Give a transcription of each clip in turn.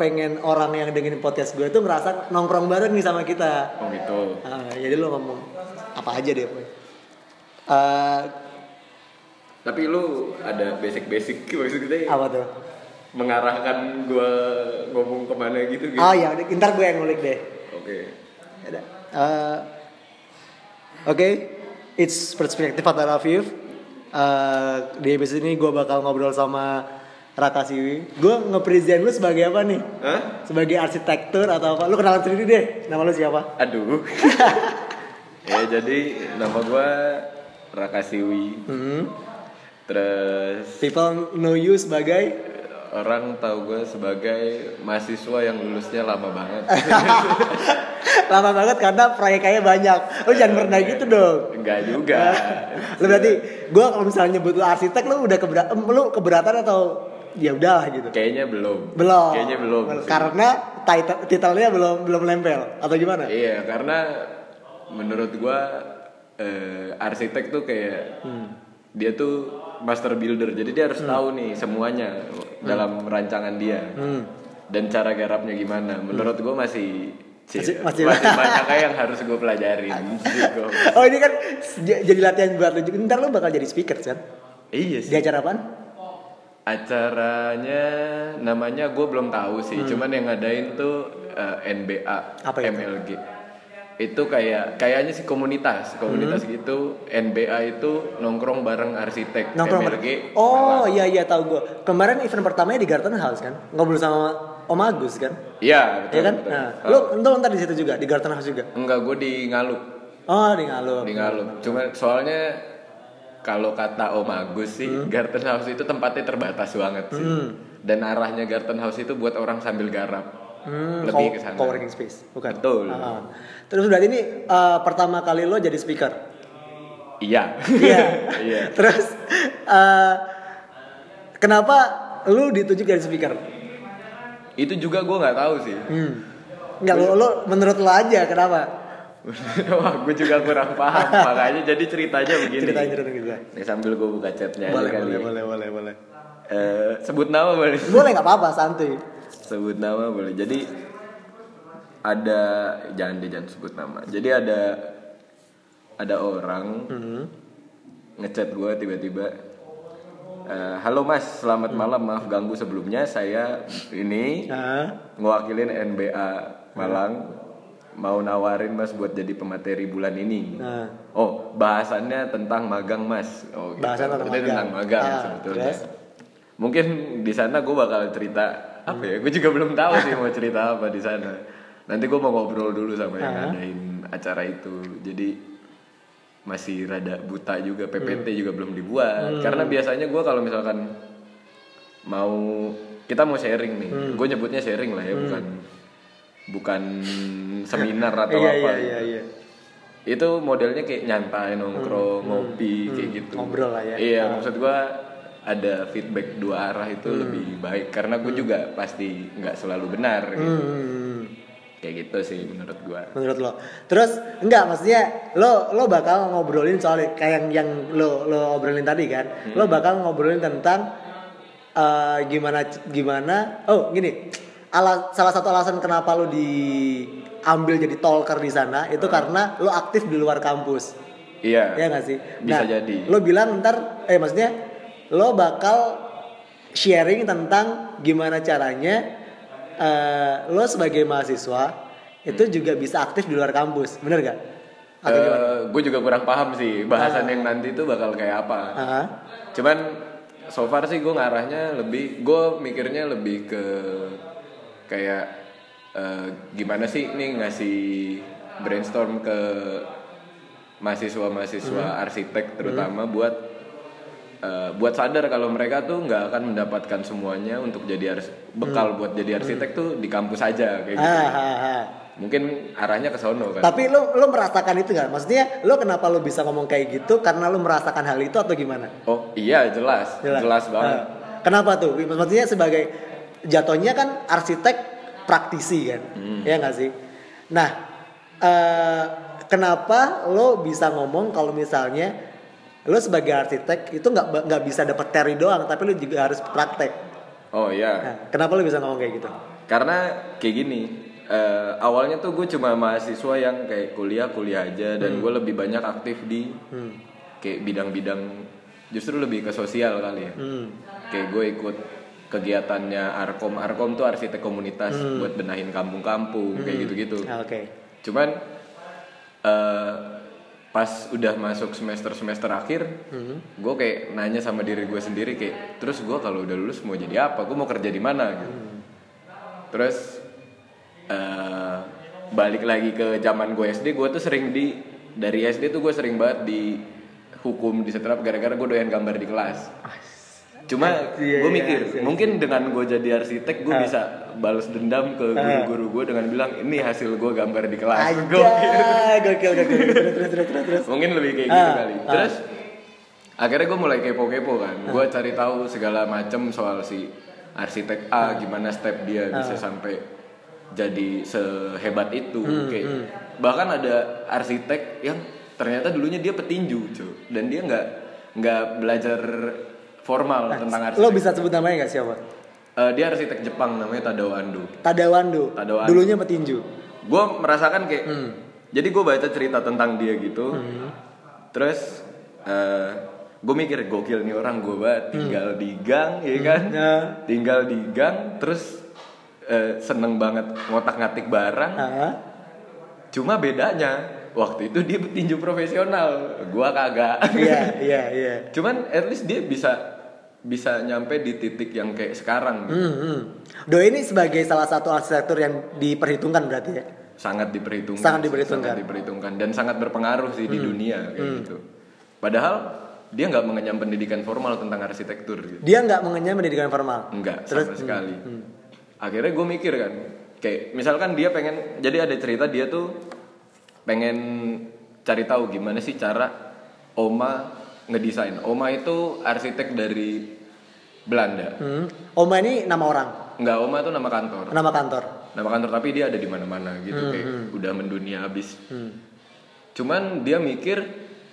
pengen orang yang dengerin podcast gue tuh ngerasa nongkrong bareng nih sama kita. Oh gitu. Ah, jadi lu ngomong apa aja deh, Boy. Eh, Tapi lu ada basic-basic maksudnya apa tuh? mengarahkan gua ngomong ke mana gitu gitu. Oh ya, udah, ntar gue yang ngulik deh. Oke. Ada. Eh, Oke, it's perspective point of view. Eh, di episode ini gue bakal ngobrol sama Raka Siwi. Gue nge-present lu sebagai apa nih? Hah? Sebagai arsitektur atau apa? Lu kenalan sendiri deh. Nama lu siapa? Aduh. ya jadi nama gua Raka Siwi. Hmm. Terus People know you sebagai orang tahu gue sebagai mahasiswa yang lulusnya lama banget. lama banget karena proyeknya banyak. Lu jangan merendah gitu dong. Enggak juga. Lu berarti gue kalau misalnya nyebut lu arsitek lu udah keberatan, lu keberatan atau ya udah gitu. Kayaknya belum. Belum. Kayaknya belum. sih. Karena title titelnya belum belum nempel atau gimana? Iya, karena menurut gua eh, arsitek tuh kayak Hmm. dia tuh master builder. Jadi dia harus tahu nih semuanya dalam rancangan dia. Hmm. Dan cara garapnya gimana. Menurut gua masih Masih- masih, masih- banyak yang harus gue pelajarin. Gitu. Oh ini kan jadi latihan buat lu. Ntar lu bakal jadi speaker kan? iya Di sih. acara apaan? Acaranya namanya gue belum tahu sih. Cuman yang ngadain tuh eh, NBA, Hmm. Apa itu? MLG. Itu kayak kayaknya sih komunitas, komunitas Hmm. gitu. NBA itu nongkrong bareng arsitek. Nongkrong MLG. Oh iya iya tahu gue. Kemarin event pertamanya di Garden House kan? Ngobrol sama Om Agus kan? Iya betul. Iya kan? betul. Nah, Ah. lu entar ntar di situ juga di Garden House juga. Enggak, gue di Ngalup. Oh di Ngalup. Di Ngalup. Cuma soalnya kalau kata Om Agus sih, Garden House itu tempatnya terbatas banget sih. Dan arahnya Garden House itu buat orang sambil garap. Hmm, Lebih ke sana. coworking space, bukan? Betul. Ah. Terus berarti ini eh, pertama kali lo jadi speaker. Iya. Iya. Iya. Terus eh, kenapa lu ditunjuk jadi speaker? Itu juga gue nggak tahu sih. Hmm. Enggak lo, lo menurut lo aja kenapa? Wah, gue juga kurang paham. Makanya jadi ceritanya begini. Ceritain ceritain gitu. Nih sambil gue buka chatnya Boleh, kali. boleh, boleh, boleh, boleh. Eh, sebut nama boleh. Boleh nggak apa-apa, santuy. sebut nama boleh. Jadi ada jangan deh jangan sebut nama. Jadi ada ada orang Hmm. ngechat gue tiba-tiba. eh, Halo Mas, selamat malam. Maaf ganggu sebelumnya. Saya ini Nah, ngewakilin NBA Malang mau nawarin Mas buat jadi pemateri bulan ini. nah. Oh, bahasannya tentang magang Mas. Oh, gitu. Bahasan tentang magang. tentang magang Ah, sebetulnya. terus? Mungkin di sana gue bakal cerita apa ya? Gue juga belum tahu sih mau cerita apa di sana. Nanti gue mau ngobrol dulu sama yang Ah. ngadain acara itu. Jadi masih rada buta juga PPT Hmm. juga belum dibuat. Karena biasanya gue kalau misalkan mau kita mau sharing nih, Hmm. gue nyebutnya sharing lah ya, bukan bukan seminar atau Iya, apa. iya, gitu. iya, iya. Itu modelnya kayak nyantai nongkrong, ngopi kayak gitu. Hmm. Ngobrol lah ya. Iya, Ah. maksud gua ada feedback dua arah itu Hmm. lebih baik karena gue juga pasti nggak selalu benar gitu. Hmm. Kayak gitu sih menurut gua. Menurut lo. Terus enggak maksudnya lo lo bakal ngobrolin soal kayak yang, yang lo lo obrolin tadi kan. Lo bakal ngobrolin tentang eh, gimana gimana oh gini. Ala, salah satu alasan kenapa lo diambil jadi talker di sana itu karena lo aktif di luar kampus. Iya. Ya nggak sih? Bisa jadi. Lo bilang ntar, eh maksudnya lo bakal sharing tentang gimana caranya eh, lo sebagai mahasiswa itu juga bisa aktif di luar kampus, bener gak? Atau gimana? gue juga kurang paham sih bahasan yang nanti itu bakal kayak apa. Ah, Cuman so far sih gue ngarahnya lebih, gue mikirnya lebih ke kayak eh, gimana sih nih ngasih brainstorm ke mahasiswa-mahasiswa Hmm. arsitek terutama buat eh, buat sadar kalau mereka tuh nggak akan mendapatkan semuanya untuk jadi ars bekal buat jadi arsitek tuh di kampus aja kayak gitu. Hmm. ah, ah, ah. Mungkin arahnya ke sono kan. Tapi lo lo merasakan itu gak? Maksudnya lo kenapa lo bisa ngomong kayak gitu? Karena lo merasakan hal itu atau gimana? Oh iya jelas, jelas, banget. Ah. kenapa tuh? Maksudnya sebagai jatuhnya kan arsitek praktisi kan, Hmm. ya nggak sih? Nah, eh, kenapa lo bisa ngomong kalau misalnya lo sebagai arsitek itu nggak nggak bisa dapat teori doang, tapi lo juga harus praktek. Oh iya. Nah, kenapa lo bisa ngomong kayak gitu? karena kayak gini eh, awalnya tuh gue cuma mahasiswa yang kayak kuliah kuliah aja dan gue lebih banyak aktif di kayak bidang-bidang justru lebih ke sosial kali ya Hmm. kayak gue ikut kegiatannya Arkom. Arkom tuh arsitek komunitas buat benahin kampung-kampung kayak gitu-gitu. Ah, Oke. cuman eh, pas udah masuk semester semester akhir gue kayak nanya sama diri gue sendiri kayak terus gue kalau udah lulus mau jadi apa? Gue mau kerja di mana? Gitu. Terus eh, balik lagi ke zaman gue SD gue tuh sering di dari SD tuh gue sering banget di hukum di setrap gara-gara gue doyan gambar di kelas cuma Iya, gue iya, mikir iya. mungkin dengan gue jadi arsitek gue bisa balas dendam ke guru-guru gue dengan bilang ini hasil gue gambar di kelas Aja, Gokil. gokil, gokil. Terus, terus, terus, terus, terus. mungkin lebih kayak gitu Ah, kali ah. terus akhirnya gue mulai kepo-kepo kan gue cari tahu segala macam soal si arsitek A gimana step dia bisa sampai jadi sehebat itu kayak bahkan ada arsitek yang ternyata dulunya dia petinju cuy dan dia nggak nggak belajar formal tentang arsitek Lo bisa sebut namanya gak siapa? Eh, dia arsitek Jepang namanya Tadao Ando Tadawando. Tadawando. Dulunya petinju. gue merasakan kayak jadi gue baca cerita tentang dia gitu terus gue mikir gokil nih orang gue banget tinggal di gang ya kan Ya. tinggal di gang terus eh, seneng banget ngotak ngatik barang Ah. cuma bedanya waktu itu dia petinju profesional gue kagak Iya, iya, iya. cuman at least dia bisa bisa nyampe di titik yang kayak sekarang gitu. Hmm, hmm. Doi ini sebagai salah satu arsitektur yang diperhitungkan berarti ya. sangat diperhitungkan Sangat diperhitungkan. sangat diperhitungkan dan sangat berpengaruh sih di dunia kayak gitu padahal dia nggak mengenyam pendidikan formal tentang arsitektur gitu Dia nggak mengenyam pendidikan formal. enggak Terus, sama sekali akhirnya gue mikir kan kayak misalkan dia pengen jadi ada cerita dia tuh pengen cari tahu gimana sih cara Oma ngedesain. Oma itu arsitek dari Belanda. Hmm. Oma ini nama orang, Enggak, Oma tuh nama kantor. Nama kantor. nama kantor tapi dia ada di mana-mana gitu kayak udah mendunia abis Hmm. cuman dia mikir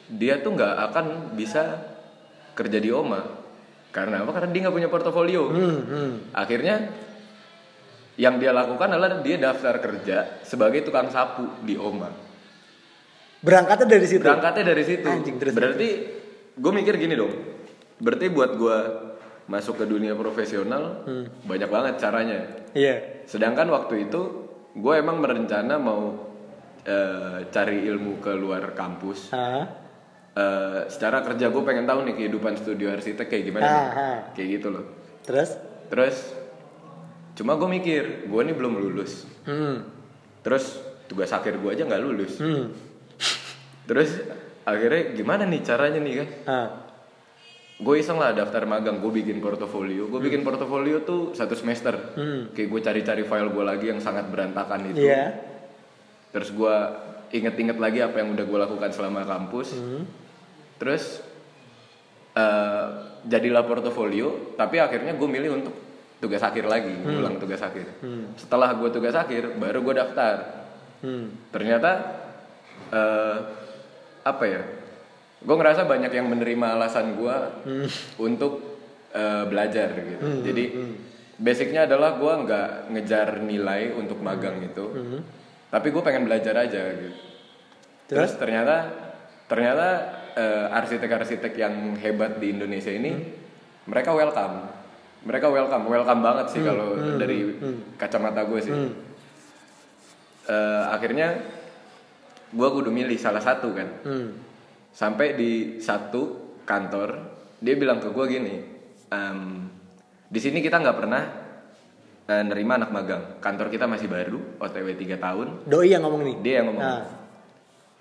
dia tuh nggak akan bisa kerja di Oma. Karena apa? Karena dia nggak punya portofolio. Hmm, hmm. akhirnya yang dia lakukan adalah dia daftar kerja sebagai tukang sapu di Oma Berangkatnya dari situ. berangkatnya dari situ Anjing, terus, berarti gue mikir gini dong berarti buat gue masuk ke dunia profesional Hmm. banyak banget caranya Iya. Sedangkan waktu itu gue emang merencana mau eh, cari ilmu ke luar kampus. Ah. Eh, secara kerja gue pengen tahu nih kehidupan studio arsitek kayak gimana. Ah, nih. ah. Kayak gitu loh. Terus? Terus cuma gue mikir gue nih belum lulus. Hmm. Terus tugas akhir gue aja nggak lulus. Hmm. Terus akhirnya gimana nih caranya nih kan? Ah. Gue iseng lah daftar magang, gue bikin portofolio. Gue bikin portofolio tuh satu semester. Hmm. Kayak gue cari-cari file gue lagi yang sangat berantakan itu. Iya. terus gue inget-inget lagi apa yang udah gue lakukan selama kampus terus eh, jadilah portofolio tapi akhirnya gue milih untuk tugas akhir lagi ulang tugas akhir setelah gue tugas akhir baru gue daftar Hmm. ternyata eh, apa ya gue ngerasa banyak yang menerima alasan gue untuk eh, belajar gitu. Jadi basicnya adalah gue nggak ngejar nilai untuk magang itu tapi gue pengen belajar aja gitu. Terus? Ternyata ternyata eh, arsitek-arsitek yang hebat di Indonesia ini mereka welcome. Mereka welcome. Welcome banget sih kalau dari kacamata gue sih. Eh, akhirnya gue kudu milih salah satu kan Hmm. sampai di satu kantor dia bilang ke gue gini "Em, di sini kita nggak pernah eh, nerima anak magang kantor kita masih baru otw 3 tahun Doi yang ngomong nih. dia yang ngomong Ah.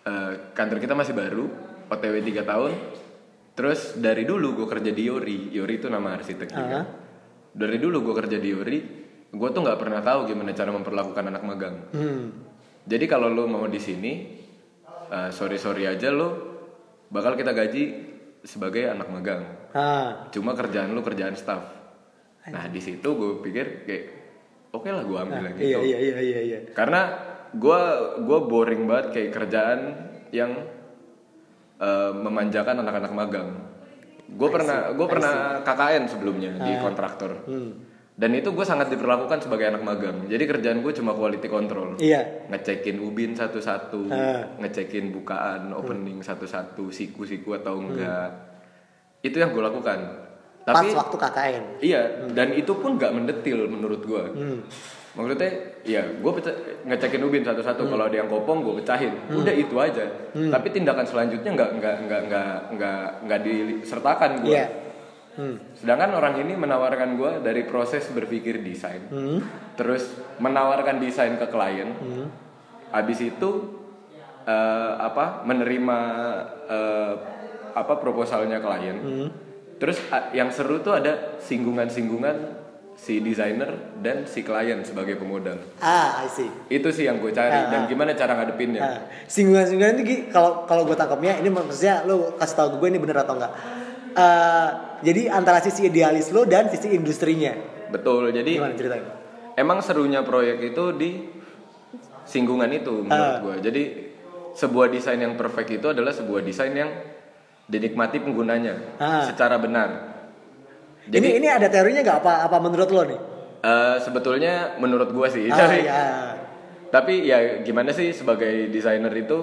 "Eh, kantor kita masih baru otw 3 tahun terus dari dulu gue kerja di Yori Yori itu nama arsitek juga Ah. dari dulu gue kerja di Yori gue tuh nggak pernah tahu gimana cara memperlakukan anak magang Hmm. Jadi kalau lo mau di sini, sorry sorry aja lo bakal kita gaji sebagai anak magang. Ah. Cuma kerjaan lo kerjaan staff. Nah di situ gue pikir kayak oke lah gue ambil yang Iya itu. iya iya iya iya. Karena gue gue boring banget kayak kerjaan yang eh, memanjakan anak-anak magang. Gue pernah gue pernah KKN sebelumnya di kontraktor. Hmm. Dan itu gue sangat diperlakukan sebagai anak magang jadi kerjaan gue cuma quality control Iya. ngecekin ubin satu-satu Ah. ngecekin bukaan opening satu-satu siku-siku atau enggak Hmm. itu yang gue lakukan Pas tapi waktu KKN. iya dan itu pun nggak mendetil menurut gue Hmm. maksudnya ya gue ngecekin ubin satu-satu Hmm. kalau ada yang kopong gue pecahin udah itu aja tapi tindakan selanjutnya nggak nggak nggak nggak nggak nggak disertakan gue Iya. Hmm. sedangkan orang ini menawarkan gue dari proses berpikir desain Hmm. terus menawarkan desain ke klien habis itu eh, apa menerima eh, apa proposalnya klien Hmm. terus a- yang seru tuh ada singgungan-singgungan si desainer dan si klien sebagai pemodal Ah, I see. itu sih yang gue cari Ah, dan ah. gimana cara ngadepinnya Nah, singgungan-singgungan itu kalau kalau gue tangkapnya ini maksudnya lo kasih tahu gue ini bener atau enggak. Eh, jadi antara sisi idealis lo dan sisi industrinya. betul jadi Gimana ceritanya? emang serunya proyek itu di singgungan itu menurut Ah. gue jadi sebuah desain yang perfect itu adalah sebuah desain yang dinikmati penggunanya Ah. secara benar ini jadi ini ada teorinya nggak apa apa menurut lo nih? eh, sebetulnya menurut gue sih Ah, tapi, ya. tapi ya gimana sih sebagai desainer itu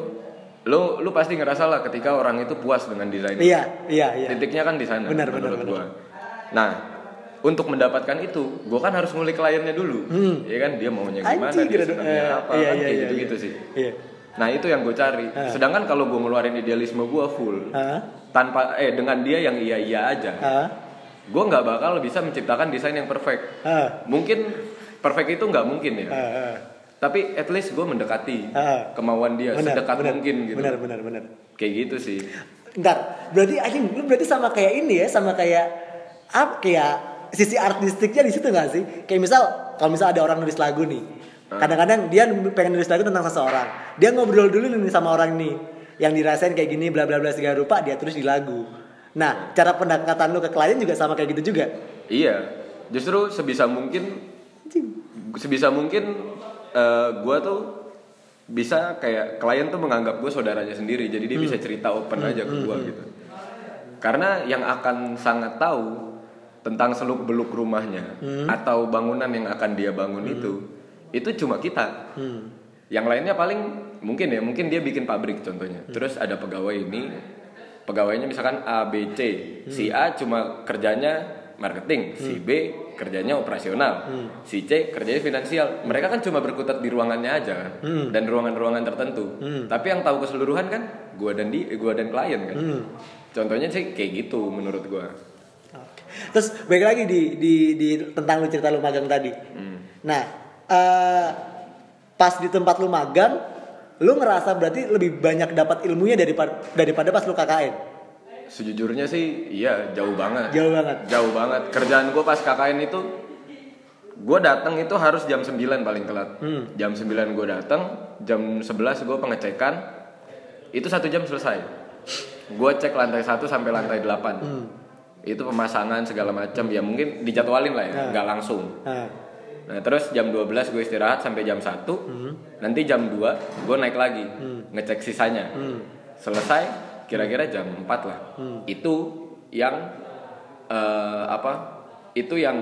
lu lu pasti ngerasa lah ketika orang itu puas dengan desain. Iya, iya, iya. titiknya kan di sana Benar, benar, gua. Nah, untuk mendapatkan itu, gua kan harus ngulik kliennya dulu, ya kan dia maunya gimana, Hmm. Anjing, dia senangnya eh, apa, iya, kan iya, kayak iya, gitu-gitu iya. sih. Iya. Nah itu yang gue cari. Ah. Sedangkan kalau gue ngeluarin idealisme gue full, Hah? tanpa eh dengan dia yang iya iya aja, Hah? gue nggak bakal bisa menciptakan desain yang perfect. Hah? Mungkin perfect itu nggak mungkin ya? Hah? Tapi at least gue mendekati Ah. kemauan dia Benar, sedekat benar, mungkin gitu. Benar, benar, benar. Kayak gitu sih. Ntar, berarti anjing lu berarti sama kayak ini ya, sama kayak apa kayak sisi artistiknya di situ gak sih? Kayak misal kalau misal ada orang nulis lagu nih. Kadang-kadang dia pengen nulis lagu tentang seseorang. Dia ngobrol dulu nih sama orang nih yang dirasain kayak gini bla bla bla segala rupa dia tulis di lagu. Nah, cara pendekatan lu ke klien juga sama kayak gitu juga. Iya, justru sebisa mungkin sebisa mungkin eh, gua tuh bisa kayak klien tuh menganggap gue saudaranya sendiri, jadi dia bisa cerita open aja ke gua gitu. Karena yang akan sangat tahu tentang seluk beluk rumahnya atau bangunan yang akan dia bangun itu, itu cuma kita. Hmm. Yang lainnya paling mungkin ya, mungkin dia bikin pabrik contohnya. Terus ada pegawai ini, pegawainya misalkan A, B, C. Si A cuma kerjanya marketing, si B kerjanya operasional, si C kerjanya finansial. Mereka kan cuma berkutat di ruangannya aja kan, dan ruangan-ruangan tertentu. Tapi yang tahu keseluruhan kan gua dan di, gua dan klien kan. Contohnya sih kayak gitu menurut gua. Terus balik lagi di di di tentang lu cerita lu magang tadi. Nah, eh, pas di tempat lu magang, lu ngerasa berarti lebih banyak dapat ilmunya daripada daripada pas lu KKN. Sejujurnya sih iya jauh banget. Jauh banget. Jauh banget. Kerjaan gue pas KKN itu gue datang itu harus jam 9 paling telat. Hmm. Jam 9 gue datang, jam 11 gue pengecekan. Itu satu jam selesai. Gue cek lantai 1 sampai lantai 8. Hmm. Itu pemasangan segala macam ya mungkin dijadwalin lah ya, Nah. nggak langsung. Nah, Nah terus jam 12 gue istirahat sampai jam 1 Nanti jam 2 gue naik lagi Ngecek sisanya Selesai kira-kira jam 4 lah. Itu yang eh, Apa Itu yang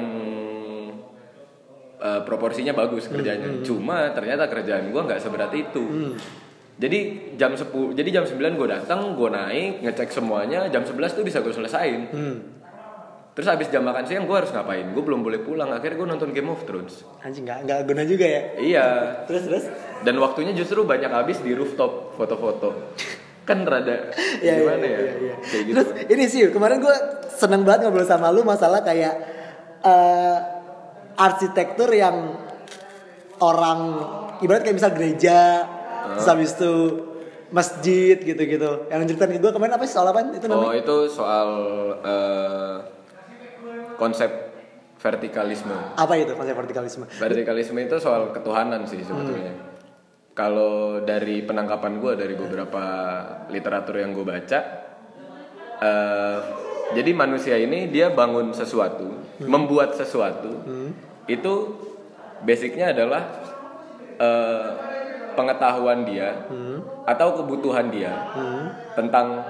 eh, Proporsinya bagus kerjanya. Cuma ternyata kerjaan gue nggak seberat itu. Jadi jam 10 Jadi jam 9 gue datang Gue naik ngecek semuanya Jam 11 tuh bisa gue selesain. Hmm. Terus habis jam makan siang gue harus ngapain? Gue belum boleh pulang Akhirnya gue nonton Game of Thrones. Anjing nggak nggak guna juga ya. Iya. Terus terus. dan waktunya justru banyak habis di rooftop foto-foto kan rada Iya, gimana iya, ya iya, iya. kayak gitu Terus ini sih kemarin gue seneng banget ngobrol sama lu masalah kayak eh, arsitektur yang orang ibarat kayak misal gereja, terus habis itu masjid gitu-gitu. Yang ceritain ke gue kemarin apa sih soal apa itu namanya? oh itu soal eh, konsep vertikalisme Apa itu konsep vertikalisme? vertikalisme itu soal ketuhanan sih sebetulnya kalau dari penangkapan gue dari beberapa literatur yang gue baca eh, jadi manusia ini dia bangun sesuatu membuat sesuatu itu basicnya adalah eh, pengetahuan dia atau kebutuhan dia tentang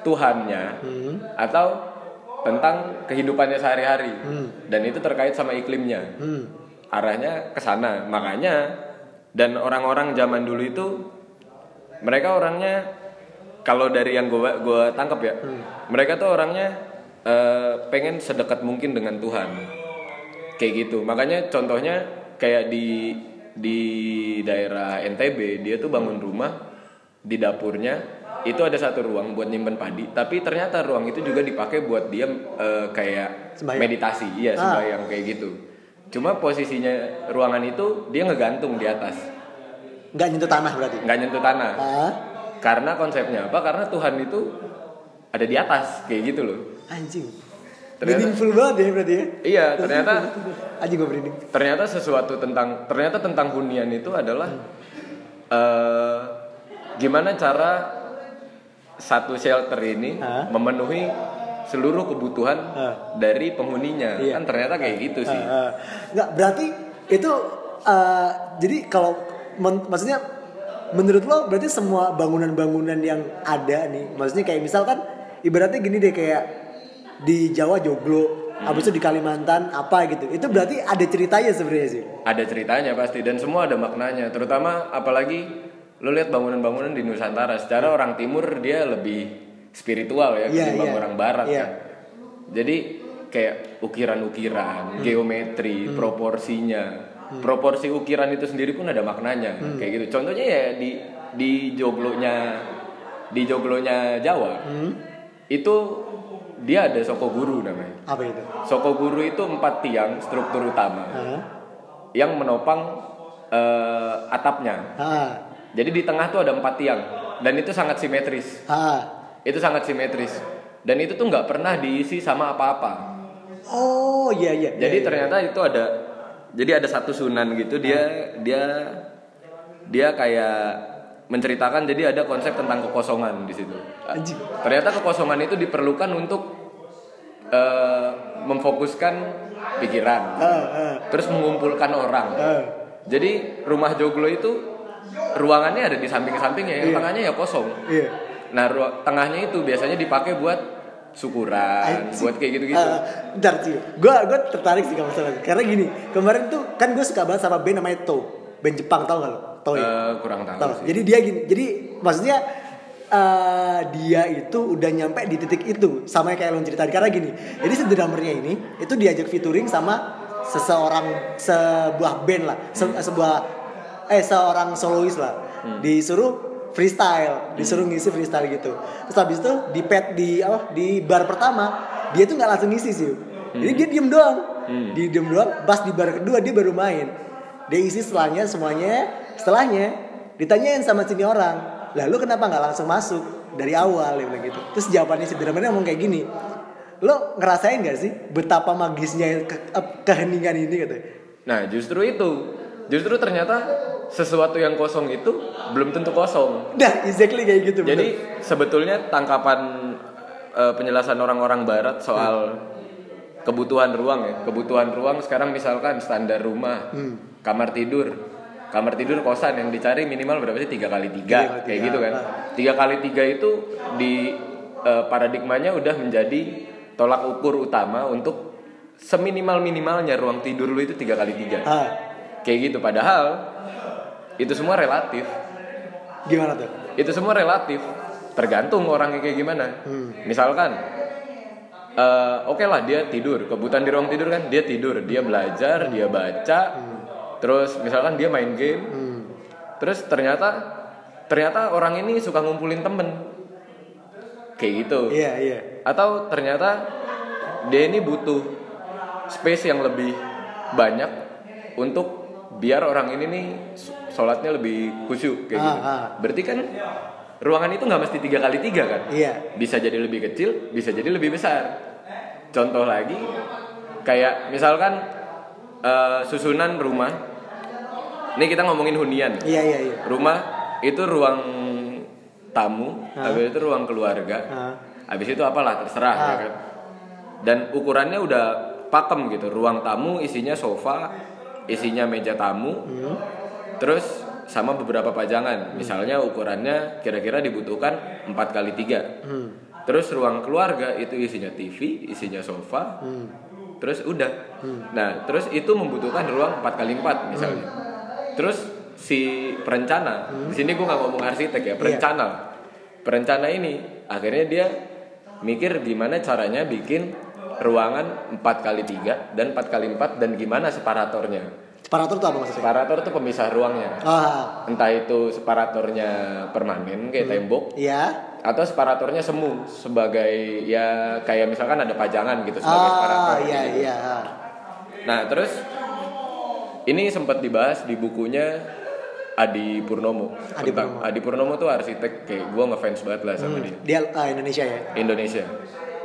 Tuhannya atau tentang kehidupannya sehari-hari. Hmm. dan itu terkait sama iklimnya. Hmm. arahnya ke sana. Makanya dan orang-orang zaman dulu itu mereka orangnya kalau dari yang gue gua tangkap ya mereka tuh orangnya eh, pengen sedekat mungkin dengan Tuhan. Kayak gitu. Makanya contohnya kayak di di daerah NTB dia tuh bangun rumah di dapurnya itu ada satu ruang buat nyimpen padi tapi ternyata ruang itu juga dipakai buat dia eh, kayak Sembahyang. meditasi. Iya Ah. sembahyang kayak gitu cuma posisinya ruangan itu dia ngegantung di atas. Nggak nyentuh tanah berarti? Nggak nyentuh tanah. Ah karena konsepnya apa? Karena Tuhan itu ada di atas kayak gitu loh. Anjing. Ternyata- meaningful banget ya berarti ya? Iya ternyata anjing gue merinding. ternyata sesuatu tentang ternyata tentang hunian itu adalah eh, gimana cara satu shelter ini Hah? memenuhi seluruh kebutuhan Hah. dari penghuninya. Iya. kan ternyata kayak gitu sih. ah. nggak berarti itu eh, jadi kalau men- maksudnya menurut lo berarti semua bangunan-bangunan yang ada nih maksudnya kayak misalkan ibaratnya gini deh kayak di Jawa joglo habis itu di Kalimantan apa gitu. Itu berarti ada ceritanya sebenarnya sih? Ada ceritanya pasti dan semua ada maknanya. Terutama apalagi lo lihat bangunan-bangunan di Nusantara. Secara orang timur dia lebih spiritual ya Iya, ketimbang iya. orang barat Iya. kan. Jadi kayak ukiran-ukiran geometri proporsinya. Proporsi ukiran itu sendiri pun ada maknanya kayak gitu. Contohnya ya di di joglonya di joglonya Jawa itu dia ada soko guru namanya. Apa itu? Soko guru itu empat tiang struktur utama. Ah yang menopang eh, atapnya. ah Jadi di tengah tuh ada empat tiang dan itu sangat simetris. ah Itu sangat simetris dan itu tuh nggak pernah diisi sama apa-apa. oh iya iya Jadi iya, iya. ternyata itu ada jadi ada satu sunan gitu dia dia dia kayak menceritakan jadi ada konsep tentang kekosongan di situ. Ternyata kekosongan itu diperlukan untuk eh, memfokuskan pikiran, ah ah terus mengumpulkan orang. ah Jadi rumah joglo itu ruangannya ada di samping-sampingnya, yang Iya. tengahnya ya kosong. iya Nah, ruang tengahnya itu biasanya dipakai buat syukuran, buat kayak gitu-gitu. Ah, bentar sih, gue gue tertarik sih kalau masalah karena gini kemarin tuh kan gue suka banget sama band namanya To, band Jepang tau gak lo? To ya? Eh, kurang tahu Tau. sih. Jadi dia gini, jadi maksudnya eh, dia itu udah nyampe di titik itu sama kayak lo ceritain karena gini. Jadi si drummernya ini itu diajak featuring sama seseorang sebuah band lah, se- sebuah eh seorang solois lah. Disuruh freestyle, disuruh ngisi freestyle gitu. Terus habis itu di pet di apa di bar pertama dia tuh nggak langsung ngisi sih. Jadi dia diem doang. Dia diem doang. Pas di bar kedua dia baru main. Dia isi setelahnya semuanya. Setelahnya ditanyain sama sini orang. Lalu kenapa nggak langsung masuk dari awal dia bilang gitu. Terus jawabannya si drummernya ngomong kayak gini. Lo ngerasain gak sih betapa magisnya ke- eh, keheningan ini gitu. Nah, justru itu. Justru ternyata sesuatu yang kosong itu belum tentu kosong. Nah, exactly kayak gitu. bener. Jadi sebetulnya tangkapan eh, penjelasan orang-orang barat soal kebutuhan ruang ya. Kebutuhan ruang sekarang misalkan standar rumah, kamar tidur, kamar tidur kosan yang dicari minimal berapa sih tiga kali Tiga kayak gitu kan. Tiga kali tiga itu di eh, paradigmanya udah menjadi tolak ukur utama untuk seminimal minimalnya ruang tidur lu itu tiga kali tiga ah, kayak gitu padahal itu semua relatif. Gimana tuh? itu semua relatif. Tergantung orangnya kayak gimana. Hmm. misalkan eh, oke lah dia tidur. Kebutuhan di ruang tidur kan dia tidur. Dia belajar dia baca. Terus misalkan dia main game. Hmm. terus ternyata ternyata orang ini suka ngumpulin temen. Kayak gitu. Iya, iya. atau ternyata dia ini butuh space yang lebih banyak untuk biar orang ini nih sholatnya lebih khusyuk kayak Ah, gitu. ah. Berarti kan ruangan itu nggak mesti tiga kali tiga kan? Iya. Bisa jadi lebih kecil, bisa jadi lebih besar. Contoh lagi, kayak misalkan eh, susunan rumah. Ini kita ngomongin hunian. Iya, iya, iya. Rumah itu ruang tamu, Ah. habis itu ruang keluarga, Ah. habis itu apalah terserah ya Ah. kan. Dan ukurannya udah pakem gitu. Ruang tamu isinya sofa, isinya meja tamu, Hmm. terus sama beberapa pajangan. Misalnya ukurannya kira-kira dibutuhkan 4 kali 3 Hmm. Terus ruang keluarga itu isinya TV, isinya sofa. Hmm. Terus udah. Nah, terus itu membutuhkan ruang 4 kali 4 misalnya. Terus si perencana, di sini gue nggak ngomong arsitek ya, perencana. Perencana ini akhirnya dia mikir gimana caranya bikin ruangan 4 kali 3 dan 4 kali 4 dan gimana separatornya. Separator tuh apa maksudnya? Separator itu pemisah ruangnya. Ah, Entah itu separatornya permanen kayak tembok iya. atau separatornya semu sebagai ya kayak misalkan ada pajangan gitu sebagai separator. Ah, iya gitu. iya. Nah, terus ini sempat dibahas di bukunya Adi Purnomo. Adi Tentang- Adi Purnomo tuh arsitek kayak gue ngefans banget lah sama dia. Dia ah, Indonesia ya. Indonesia.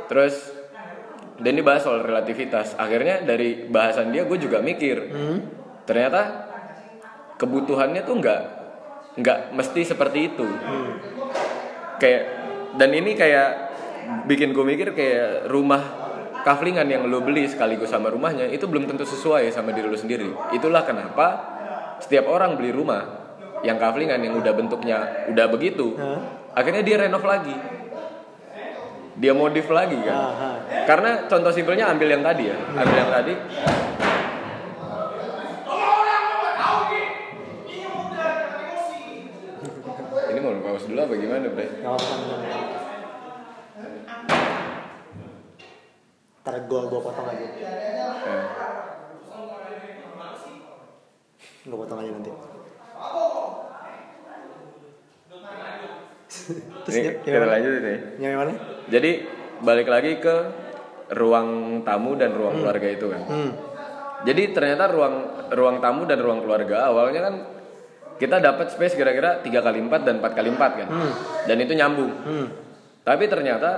Terus dan ini bahas soal relativitas. Akhirnya dari bahasan dia gue juga mikir. Hmm. Ternyata kebutuhannya tuh nggak nggak mesti seperti itu. Hmm. Kayak dan ini kayak bikin gue mikir kayak rumah kaflingan yang lo beli sekaligus sama rumahnya itu belum tentu sesuai sama diri lo sendiri. Itulah kenapa setiap orang beli rumah yang kaflingan yang udah bentuknya udah begitu, Hah? akhirnya dia renov lagi. Dia modif lagi kan. Aha. Karena contoh simpelnya ambil yang tadi ya, ambil yang tadi. Ini mau pause dulu apa gimana, Bre? Ntar gua gua potong aja. Eh, Gua potong aja nanti. Terus ini kita lanjut ini. nyampe mana? Jadi balik lagi ke ruang tamu dan ruang keluarga itu kan. Hmm. Jadi ternyata ruang ruang tamu dan ruang keluarga awalnya kan kita dapat space kira-kira 3 kali 4 dan 4 kali 4 kan. Dan itu nyambung. Hmm. Tapi ternyata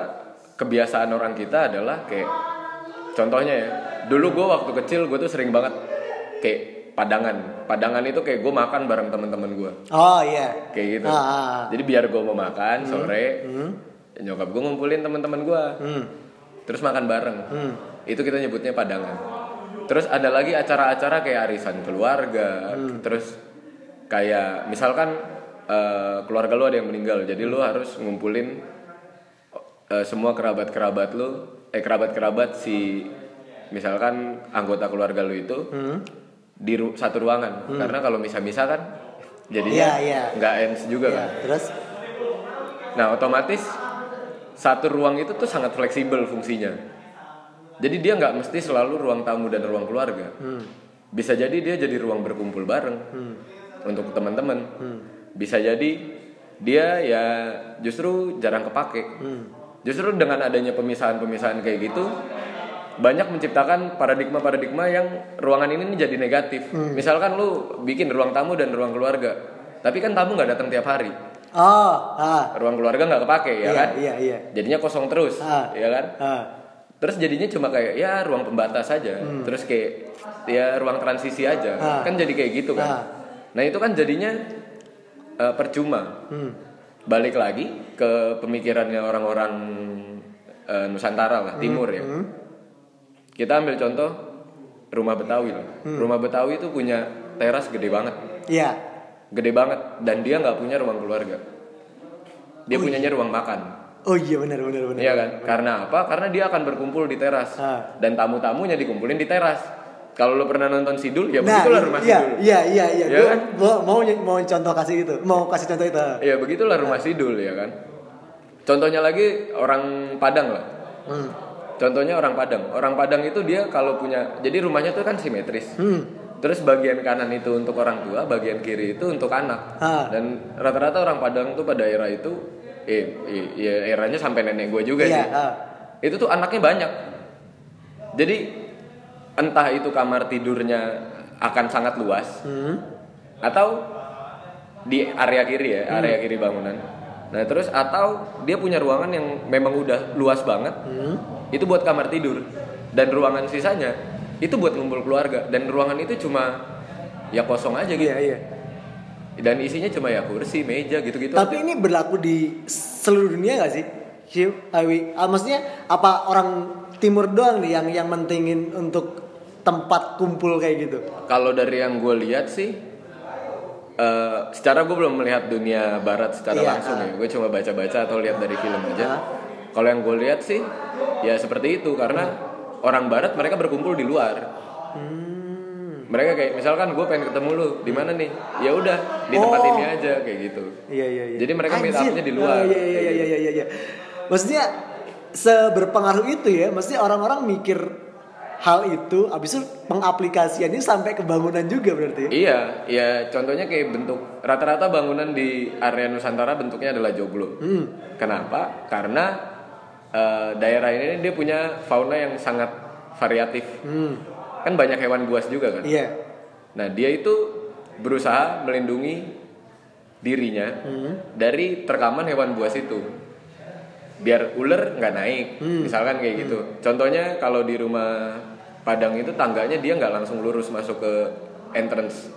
kebiasaan orang kita adalah kayak contohnya ya. Dulu gue waktu kecil gue tuh sering banget kayak padangan. Padangan itu kayak gue makan bareng teman-teman gue. Oh iya. Kayak gitu. Ah, ah, ah. Jadi biar gue mau makan sore, Hmm. nyokap gue ngumpulin teman-teman gue. Hmm. Terus makan bareng. Hmm. Itu kita nyebutnya padangan. Terus ada lagi acara-acara kayak arisan keluarga. Hmm. Terus kayak misalkan eh, keluarga lu ada yang meninggal, jadi lu harus ngumpulin eh, semua kerabat-kerabat lu, eh kerabat-kerabat si misalkan anggota keluarga lu itu Hmm. Di ru- satu ruangan. Karena kalau misah-misah kan jadinya Iya, iya. nggak ends juga Iya. kan. Terus Nah, otomatis satu ruang itu tuh sangat fleksibel fungsinya. Jadi dia nggak mesti selalu ruang tamu dan ruang keluarga. Hmm. Bisa jadi dia jadi ruang berkumpul bareng untuk teman-teman. Bisa jadi dia ya justru jarang kepake. Justru dengan adanya pemisahan-pemisahan kayak gitu banyak menciptakan paradigma-paradigma yang ruangan ini jadi negatif. Misalkan lu bikin ruang tamu dan ruang keluarga, tapi kan tamu nggak datang tiap hari oh, ah. ruang keluarga nggak kepake ya Iya, kan iya, iya. jadinya kosong terus Ah. ya kan Ah. terus jadinya cuma kayak ya ruang pembatas saja terus kayak ya ruang transisi aja Hmm. Ah. kan jadi kayak gitu kan Ah. nah itu kan jadinya eh, percuma Hmm. balik lagi ke pemikirannya orang-orang eh, Nusantara lah timur ya Hmm. Kita ambil contoh rumah Betawi lah Hmm. rumah Betawi itu punya teras gede banget Iya. gede banget dan dia nggak punya ruang keluarga dia punyanya ruang makan Oh iya benar benar benar. Iya kan? Karena apa? Karena dia akan berkumpul di teras Ah. dan tamu-tamunya dikumpulin di teras. Kalau lo pernah nonton Sidul, ya Nah, begitulah rumah iya, Sidul. iya, iya, iya. Iya Gua- kan? gua mau mau contoh kasih itu, mau kasih contoh itu. Iya begitulah rumah Sidul ya kan. Contohnya lagi orang Padang lah. Hmm. Contohnya orang Padang. Orang Padang itu dia kalau punya, jadi rumahnya tuh kan simetris. Hmm. Terus bagian kanan itu untuk orang tua, bagian kiri itu untuk anak. Ah. Dan rata-rata orang Padang tuh pada era itu, eh, eh, ya eranya sampai nenek gue juga Iya, sih. ah. Itu tuh anaknya banyak. Jadi entah itu kamar tidurnya akan sangat luas Hmm. atau di area kiri ya, area kiri bangunan. Nah terus atau dia punya ruangan yang memang udah luas banget, Hmm. Itu buat kamar tidur dan ruangan sisanya itu buat ngumpul keluarga dan ruangan itu cuma ya kosong aja gitu Iya, iya. dan isinya cuma ya kursi, meja gitu-gitu. Tapi ini berlaku di seluruh dunia gak sih? Hugh, Awi, ah, maksudnya apa orang timur doang nih yang yang mentingin untuk tempat kumpul kayak gitu? Kalau dari yang gue lihat sih, eh, secara gue belum melihat dunia barat secara Iya, langsung ah. ya. Gue cuma baca-baca atau lihat dari film aja. Ah. Kalau yang gue lihat sih ya seperti itu karena orang barat mereka berkumpul di luar mereka kayak misalkan gue pengen ketemu lu di mana nih ya udah di tempat Oh. ini aja kayak gitu Iya iya iya. Jadi mereka meet up-nya di luar. Oh, iya iya iya iya iya iya. Maksudnya seberpengaruh itu ya, maksudnya orang-orang mikir hal itu habis itu pengaplikasiannya sampai ke bangunan juga berarti ya. Iya, ya contohnya kayak bentuk rata-rata bangunan di area Nusantara bentuknya adalah joglo. Hmm. Kenapa? Karena eh, daerah ini dia punya fauna yang sangat variatif. Hmm. Kan banyak hewan buas juga kan. Iya. Nah dia itu berusaha melindungi dirinya Hmm. dari terkaman hewan buas itu. Biar ular nggak naik, Hmm. misalkan kayak gitu. Contohnya kalau di rumah Padang itu tangganya dia nggak langsung lurus masuk ke entrance.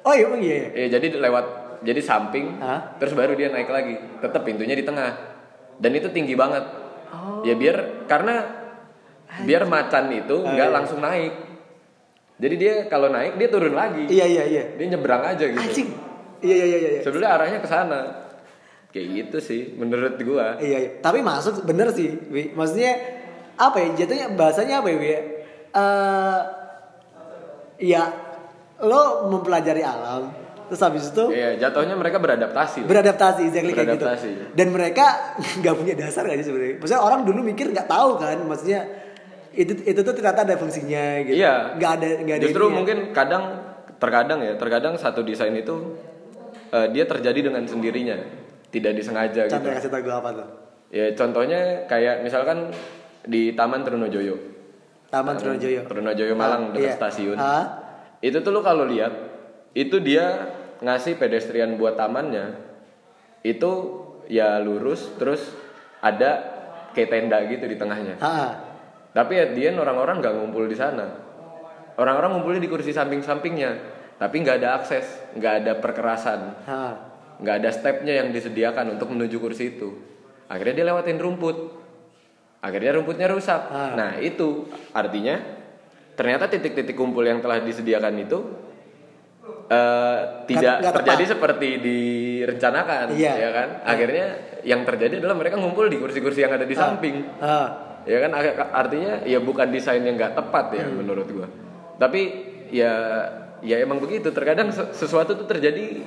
Oh iya iya. iya. Eh jadi lewat jadi samping, Hah? terus baru dia naik lagi. Tetap pintunya di tengah. Dan itu tinggi banget. Oh. Ya biar karena biar macan itu Ah, nggak iya. langsung naik. Jadi dia kalau naik dia turun lagi. Iya iya iya. Dia nyebrang aja gitu. Anjing. Iya iya iya iya. Sebenarnya arahnya ke sana. Kayak gitu sih menurut gua. Iya, iya. Tapi masuk bener sih, Wi. Maksudnya apa ya? Jatuhnya bahasanya apa ya, Wi? Eh ya lo mempelajari alam, terus habis itu Iya, jatuhnya mereka beradaptasi. beradaptasi exactly kayak gitu. Beradaptasi. Dan mereka nggak punya dasar gak sih sebenarnya? Maksudnya orang dulu mikir nggak tahu kan, maksudnya itu itu tuh ternyata ada fungsinya gitu. Iya. Nggak ada nggak ada. Justru ininya. mungkin kadang terkadang ya, terkadang satu desain itu eh, dia terjadi dengan sendirinya, tidak disengaja gitu. Contoh kasih tau gue apa tuh? Ya contohnya kayak misalkan di Taman Trunojoyo. Taman Trunojoyo. Trunojoyo Malang Ah, dekat iya. stasiun. Ah, Itu tuh lo kalau lihat, itu dia ngasih pedestrian buat tamannya. Itu ya lurus terus ada kayak tenda gitu di tengahnya. ah, ah. Tapi at the end orang-orang nggak ngumpul di sana. Orang-orang ngumpulnya di kursi samping-sampingnya, tapi nggak ada akses, nggak ada perkerasan, nggak ada stepnya yang disediakan untuk menuju kursi itu. Akhirnya dia lewatin rumput. Akhirnya rumputnya rusak. Ah. Nah itu artinya ternyata titik-titik kumpul yang telah disediakan itu eh, tidak nggak terjadi tepat. seperti direncanakan, Iya. ya kan? Akhirnya yang terjadi adalah mereka ngumpul di kursi-kursi yang ada di samping Ah. ya kan artinya ya bukan desain yang nggak tepat ya menurut gua tapi ya ya emang begitu terkadang se- sesuatu tuh terjadi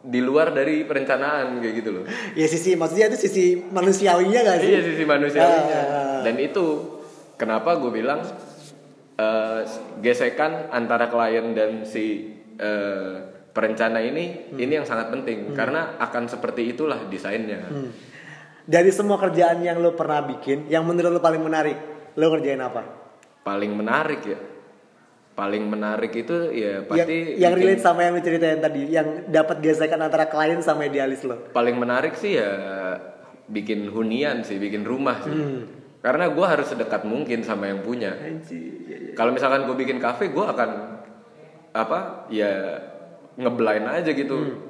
di luar dari perencanaan kayak gitu loh Ya sisi maksudnya itu sisi manusiawinya gak sih? iya sisi manusiawinya Ah. dan itu kenapa gue bilang eh, gesekan antara klien dan si eh, perencana ini ini yang sangat penting karena akan seperti itulah desainnya Hmm. Dari semua kerjaan yang lo pernah bikin, yang menurut lo paling menarik, lo kerjain apa? paling menarik ya paling menarik itu ya yang pasti yang bikin- relate sama yang lo ceritain tadi, yang dapat gesekan antara klien sama idealis lo. paling menarik sih ya bikin hunian sih bikin rumah sih Hmm. karena gue harus sedekat mungkin sama yang punya kalau misalkan gue bikin kafe gue akan apa ya ngeblind aja gitu.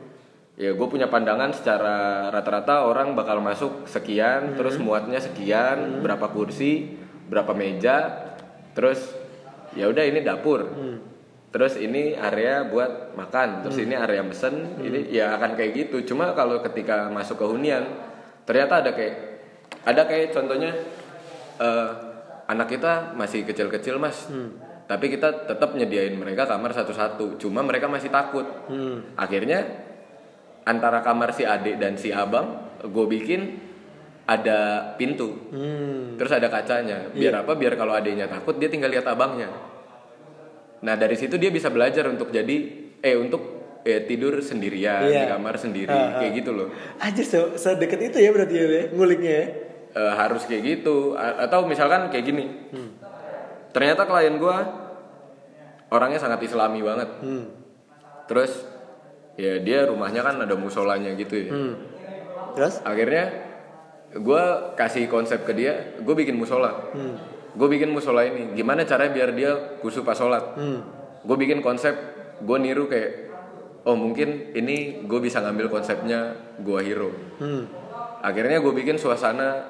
Ya gue punya pandangan secara rata-rata orang bakal masuk sekian terus muatnya sekian berapa kursi berapa meja terus ya udah ini dapur. Terus ini area buat makan terus ini area mesen ini ya akan kayak gitu. Cuma kalau ketika masuk ke hunian ternyata ada kayak ada kayak contohnya eh, anak kita masih kecil-kecil mas tapi kita tetap nyediain mereka kamar satu-satu cuma mereka masih takut Hmm. akhirnya antara kamar si adik dan si abang gue bikin ada pintu Hmm. terus ada kacanya biar apa biar kalau adiknya takut dia tinggal lihat abangnya nah dari situ dia bisa belajar untuk jadi eh untuk eh, tidur sendirian Iya. di kamar sendiri Ah, ah. kayak gitu loh Aja se sedekat itu ya berarti ya, nguliknya ya. Eh, harus kayak gitu A- atau misalkan kayak gini Hmm. Ternyata klien gua orangnya sangat islami banget Hmm. terus ya dia rumahnya kan ada musolanya gitu ya Hmm. Terus? akhirnya gue kasih konsep ke dia gue bikin musola Hmm. gue bikin musola ini gimana caranya biar dia khusyuk pas sholat Hmm. gue bikin konsep gue niru kayak oh mungkin ini gue bisa ngambil konsepnya gua hero Hmm. akhirnya gue bikin suasana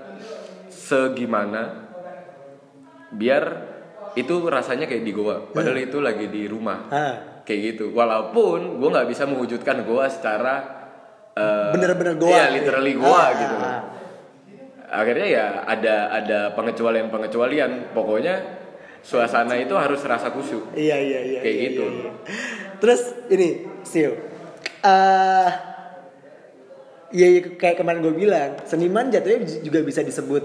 segimana biar itu rasanya kayak di goa padahal itu lagi di rumah Ah. kayak gitu walaupun gue nggak bisa mewujudkan goa secara eh, Bener-bener goa. iya literally goa Ah, gitu ah. akhirnya ya ada ada pengecualian pengecualian pokoknya suasana itu harus rasa khusyuk Iya iya iya. Kayak iya, gitu. iya, iya. Terus ini, Sil. eh ya, ya, kayak kemarin gue bilang, seniman jatuhnya juga bisa disebut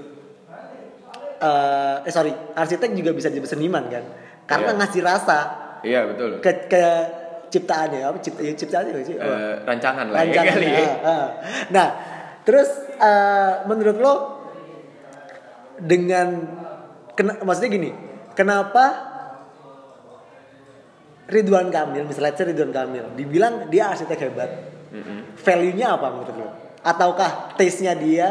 eh eh sorry, arsitek juga bisa disebut seniman kan? Karena Iya. ngasih rasa iya betul ke ke ciptaannya apa cipta ya, ciptaannya nggak sih? Eh, rancangan lah ya Rancangan, kali ya. ah, ah. Nah, terus eh, menurut lo dengan kena, maksudnya gini, kenapa Ridwan Kamil, misalnya Ridwan Kamil, dibilang dia arsitek hebat, Mm-mm. value-nya apa menurut lo? Ataukah taste-nya dia,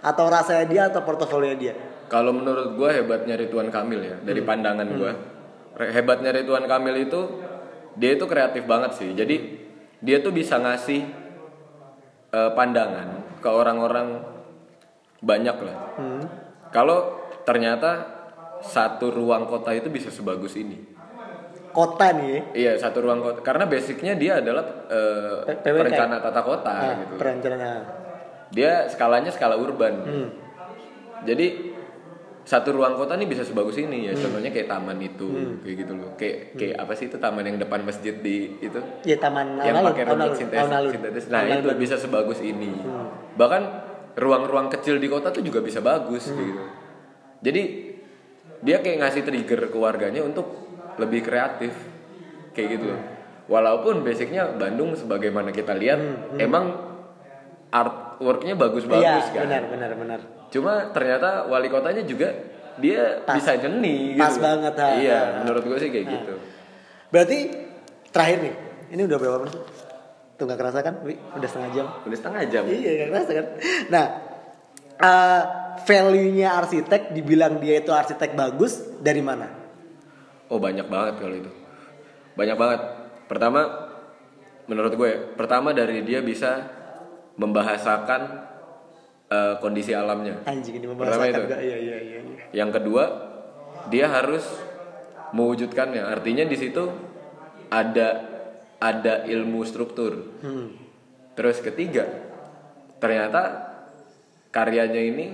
atau rasanya dia, atau portofolio dia? Kalau menurut gue hebatnya Ridwan Kamil ya dari pandangan gue hebatnya Ridwan Kamil itu dia itu kreatif banget sih. Jadi dia tuh bisa ngasih eh, pandangan ke orang-orang banyak lah. Hmm. Kalau ternyata satu ruang kota itu bisa sebagus ini. Kota nih, Iya satu ruang kota karena basicnya dia adalah PWK. perencana tata kota ah, gitu. perencanaan. Dia skalanya skala urban. Hmm. Jadi satu ruang kota nih bisa sebagus ini ya. Contohnya kayak taman itu, Hmm. kayak gitu loh. Kayak kayak apa sih itu taman yang depan masjid di itu? Ya taman yang pakai rumput sintetis, sintetis. Nah, itu bisa sebagus ini. Bahkan ruang-ruang kecil di kota tuh juga bisa bagus Hmm. gitu. Jadi dia kayak ngasih trigger ke warganya untuk lebih kreatif. Kayak gitu loh. Walaupun basicnya Bandung sebagaimana kita lihat emang artworknya Hmm, Iya, bagus-bagus kan. benar, benar, benar. Cuma ternyata wali kotanya juga dia Pas. bisa Pas gitu. banget, ha. Iya, Ha. menurut gue sih kayak gitu. Berarti terakhir nih, ini udah berapa menit? Tuh gak kerasa kan? Udah setengah jam. Udah setengah jam. Iya gak kerasa kan? Nah, eh, value-nya arsitek dibilang dia itu arsitek bagus dari mana? Oh banyak banget kalau itu. Banyak banget. Pertama, menurut gue, pertama dari dia bisa membahasakan eh, kondisi alamnya. Anjing ini Pertama itu. juga. Iya, iya, iya. iya. Yang kedua, dia harus mewujudkannya. Artinya di situ ada ada ilmu struktur. Hmm. Terus ketiga, ternyata karyanya ini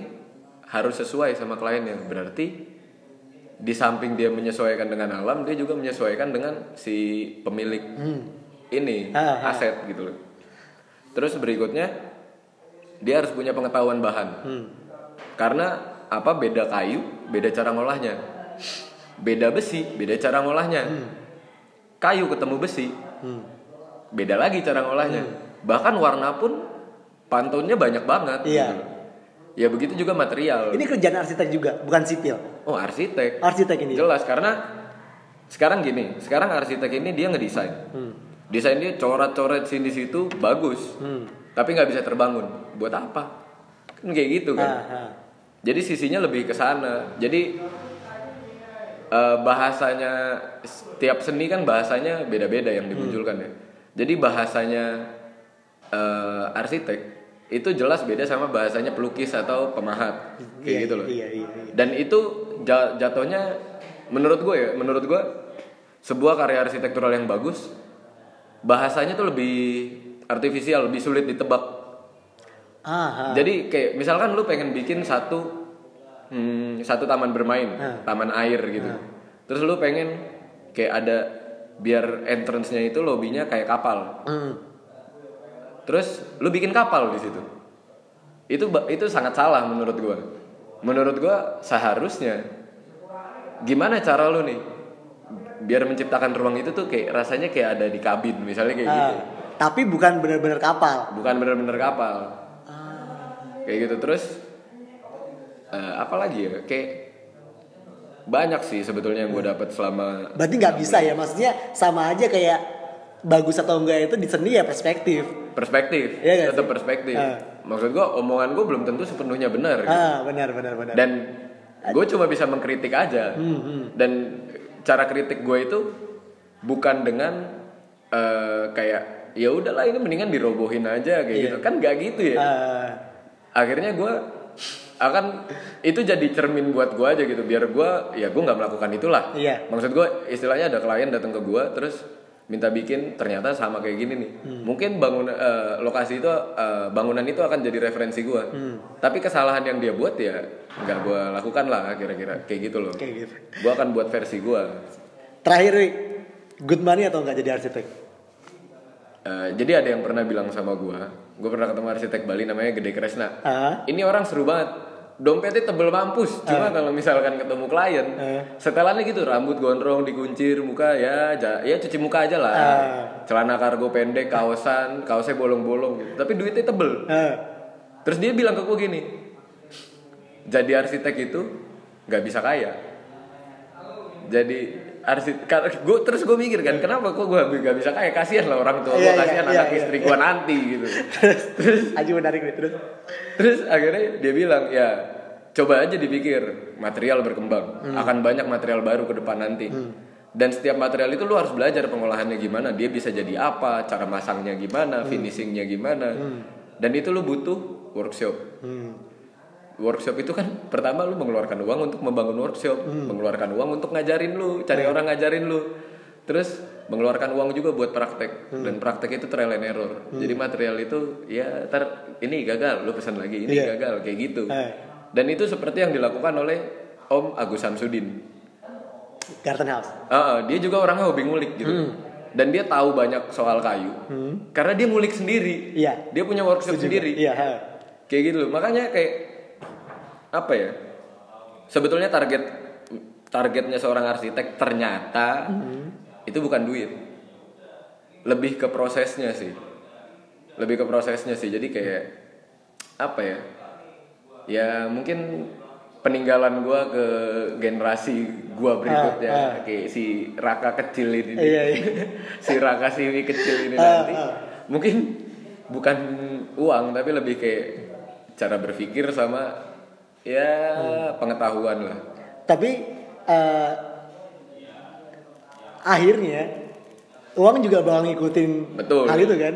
harus sesuai sama kliennya. Berarti di samping dia menyesuaikan dengan alam, dia juga menyesuaikan dengan si pemilik ini Ah, ah. aset gitu loh. Terus berikutnya, dia harus punya pengetahuan bahan. Hmm. Karena apa? Beda kayu, beda cara ngolahnya. Beda besi, beda cara ngolahnya. Kayu ketemu besi, Hmm. beda lagi cara ngolahnya. Bahkan warna pun pantunnya banyak banget. Iya. gitu. Ya begitu juga material. Ini kerjaan arsitek juga, bukan sipil. Oh arsitek. Arsitek ini. Jelas karena sekarang gini, sekarang arsitek ini dia ngedesain. Hmm. Desain dia coret-coret sini situ bagus, Hmm. Tapi nggak bisa terbangun. Buat apa? Kan kayak gitu kan. Ah, ah. Jadi sisinya lebih ke sana. Jadi eh, bahasanya setiap seni kan bahasanya beda-beda yang dimunculkan ya. Jadi bahasanya eh, arsitek itu jelas beda sama bahasanya pelukis atau pemahat kayak Iya, gitu loh. Iya, iya, iya. Dan itu ja- jatuhnya menurut gue ya, menurut gue sebuah karya arsitektural yang bagus bahasanya tuh lebih artifisial, lebih sulit ditebak. Ah, ah. Jadi kayak misalkan lu pengen bikin satu hmm, satu taman bermain, Ah. taman air gitu. Terus lu pengen kayak ada biar entrance-nya itu lobbynya kayak kapal. Hmm. Terus lu bikin kapal di situ. Itu itu sangat salah menurut gua. Menurut gua seharusnya gimana cara lu nih biar menciptakan ruang itu tuh kayak rasanya kayak ada di kabin misalnya kayak gitu. Tapi bukan benar-benar kapal. Bukan bener-bener kapal. Ah. Kayak gitu terus eh, apa lagi ya? Kayak banyak sih sebetulnya yang gue dapat selama Berarti nggak bisa ya, maksudnya sama aja kayak bagus atau enggak itu di seni ya perspektif. perspektif, nggak tetap sih? perspektif. Ah. Maksud gue omongan gue belum tentu sepenuhnya benar. gitu. Ah, benar, benar, benar. dan gue cuma bisa mengkritik aja Hmm, hmm. dan cara kritik gue itu bukan dengan eh, kayak ya udahlah ini mendingan dirobohin aja kayak Iya. gitu. Kan gak gitu ya? Ah, akhirnya gue akan itu jadi cermin buat gue aja gitu biar gue ya gue nggak melakukan itulah. Iya. maksud gue istilahnya ada klien datang ke gue terus minta bikin ternyata sama kayak gini nih. Mungkin bangun eh, lokasi itu eh, bangunan itu akan jadi referensi gue tapi kesalahan yang dia buat ya nggak gue lakukan lah kira-kira kayak gitu loh. Kayak gitu. gue akan buat versi gue Terakhir, good money atau nggak jadi arsitek? Eh, jadi ada yang pernah bilang sama gue gue pernah ketemu arsitek Bali namanya Gede Kresna. Ah, ini orang seru banget. Dompetnya tebel mampus. Cuma kalau misalkan ketemu klien Eh. setelannya gitu rambut gondrong dikuncir muka ya ya cuci muka aja lah. Ah. celana kargo pendek kaosan kaosnya bolong-bolong gitu. Tapi duitnya tebel. Ah, terus dia bilang ke gue gini jadi arsitek itu nggak bisa kaya. Jadi arsitek gue terus gue mikir kan kenapa kok gue nggak bisa kaya kasihan lah orang tua gue Iya, iya, kasihan iya, anak iya, istri iya. gue nanti gitu Aji menarik nih terus. Terus akhirnya dia bilang ya coba aja dipikir material berkembang Hmm. akan banyak material baru ke depan nanti. Dan setiap material itu lu harus belajar pengolahannya gimana, dia bisa jadi apa, cara masangnya gimana, Hmm. finishingnya gimana. Dan itu lu butuh workshop. Hmm. Workshop itu kan pertama lu mengeluarkan uang untuk membangun workshop, Hmm. mengeluarkan uang untuk ngajarin lu, cari orang ngajarin lu. Terus mengeluarkan uang juga buat praktek Hmm. dan praktek itu trial and error. Jadi material itu ya tar ini gagal, lu pesan lagi, ini Iya. gagal kayak gitu. Eh. Dan itu seperti yang dilakukan oleh Om Agus Samsudin. Garden House. Ah, dia juga orangnya hobi ngulik gitu. Hmm. Dan dia tahu banyak soal kayu. Karena dia ngulik sendiri. Iya. Dia punya workshop sendiri Iya. kayak gitu loh makanya kayak apa ya sebetulnya target targetnya seorang arsitek ternyata itu bukan duit lebih ke prosesnya sih lebih ke prosesnya sih jadi kayak apa ya ya mungkin peninggalan gua ke generasi gua berikutnya Ah, ah. kayak si Raka kecil ini. Iya, iya. si Raka si kecil ini Ah, nanti ah. mungkin bukan uang tapi lebih kayak cara berpikir sama ya Hmm. pengetahuan lah Tapi eh, akhirnya uang juga bakal ngikutin Betul. hal itu kan?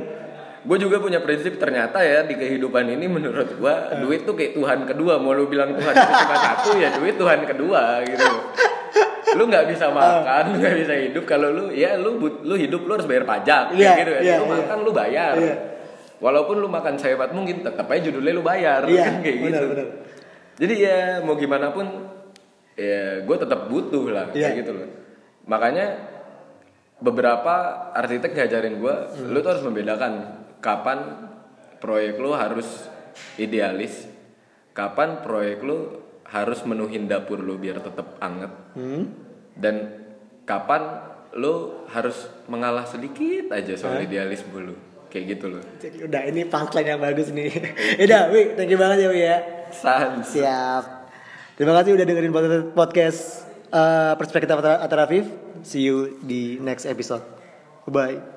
gue juga punya prinsip ternyata ya di kehidupan ini menurut gue duit tuh kayak Tuhan kedua mau lu bilang Tuhan cuma satu ya duit Tuhan kedua gitu lu nggak bisa makan lu nggak bisa hidup kalau lu ya lu lu hidup lu harus bayar pajak kayak Iya, gitu ya iya, lu iya. makan lu bayar Iya. walaupun lu makan sehebat mungkin tetap aja judulnya lu bayar Iya, kan kayak benar, gitu benar. Jadi ya mau gimana pun ya gue tetap butuh lah Iya. kayak gitu loh makanya beberapa arsitek ngajarin gue Hmm. lu tuh harus membedakan kapan proyek lu harus idealis kapan proyek lu harus menuhin dapur lu biar tetap anget Hmm. dan kapan lu harus mengalah sedikit aja soal idealisme lu kayak gitu loh udah ini punchline yang bagus nih. Udah, Wi, thank you banget ya Wi ya. Sans Siap. Terima kasih udah dengerin pod- podcast eh, perspektif Atara Atara Afif. See you di next episode. Bye.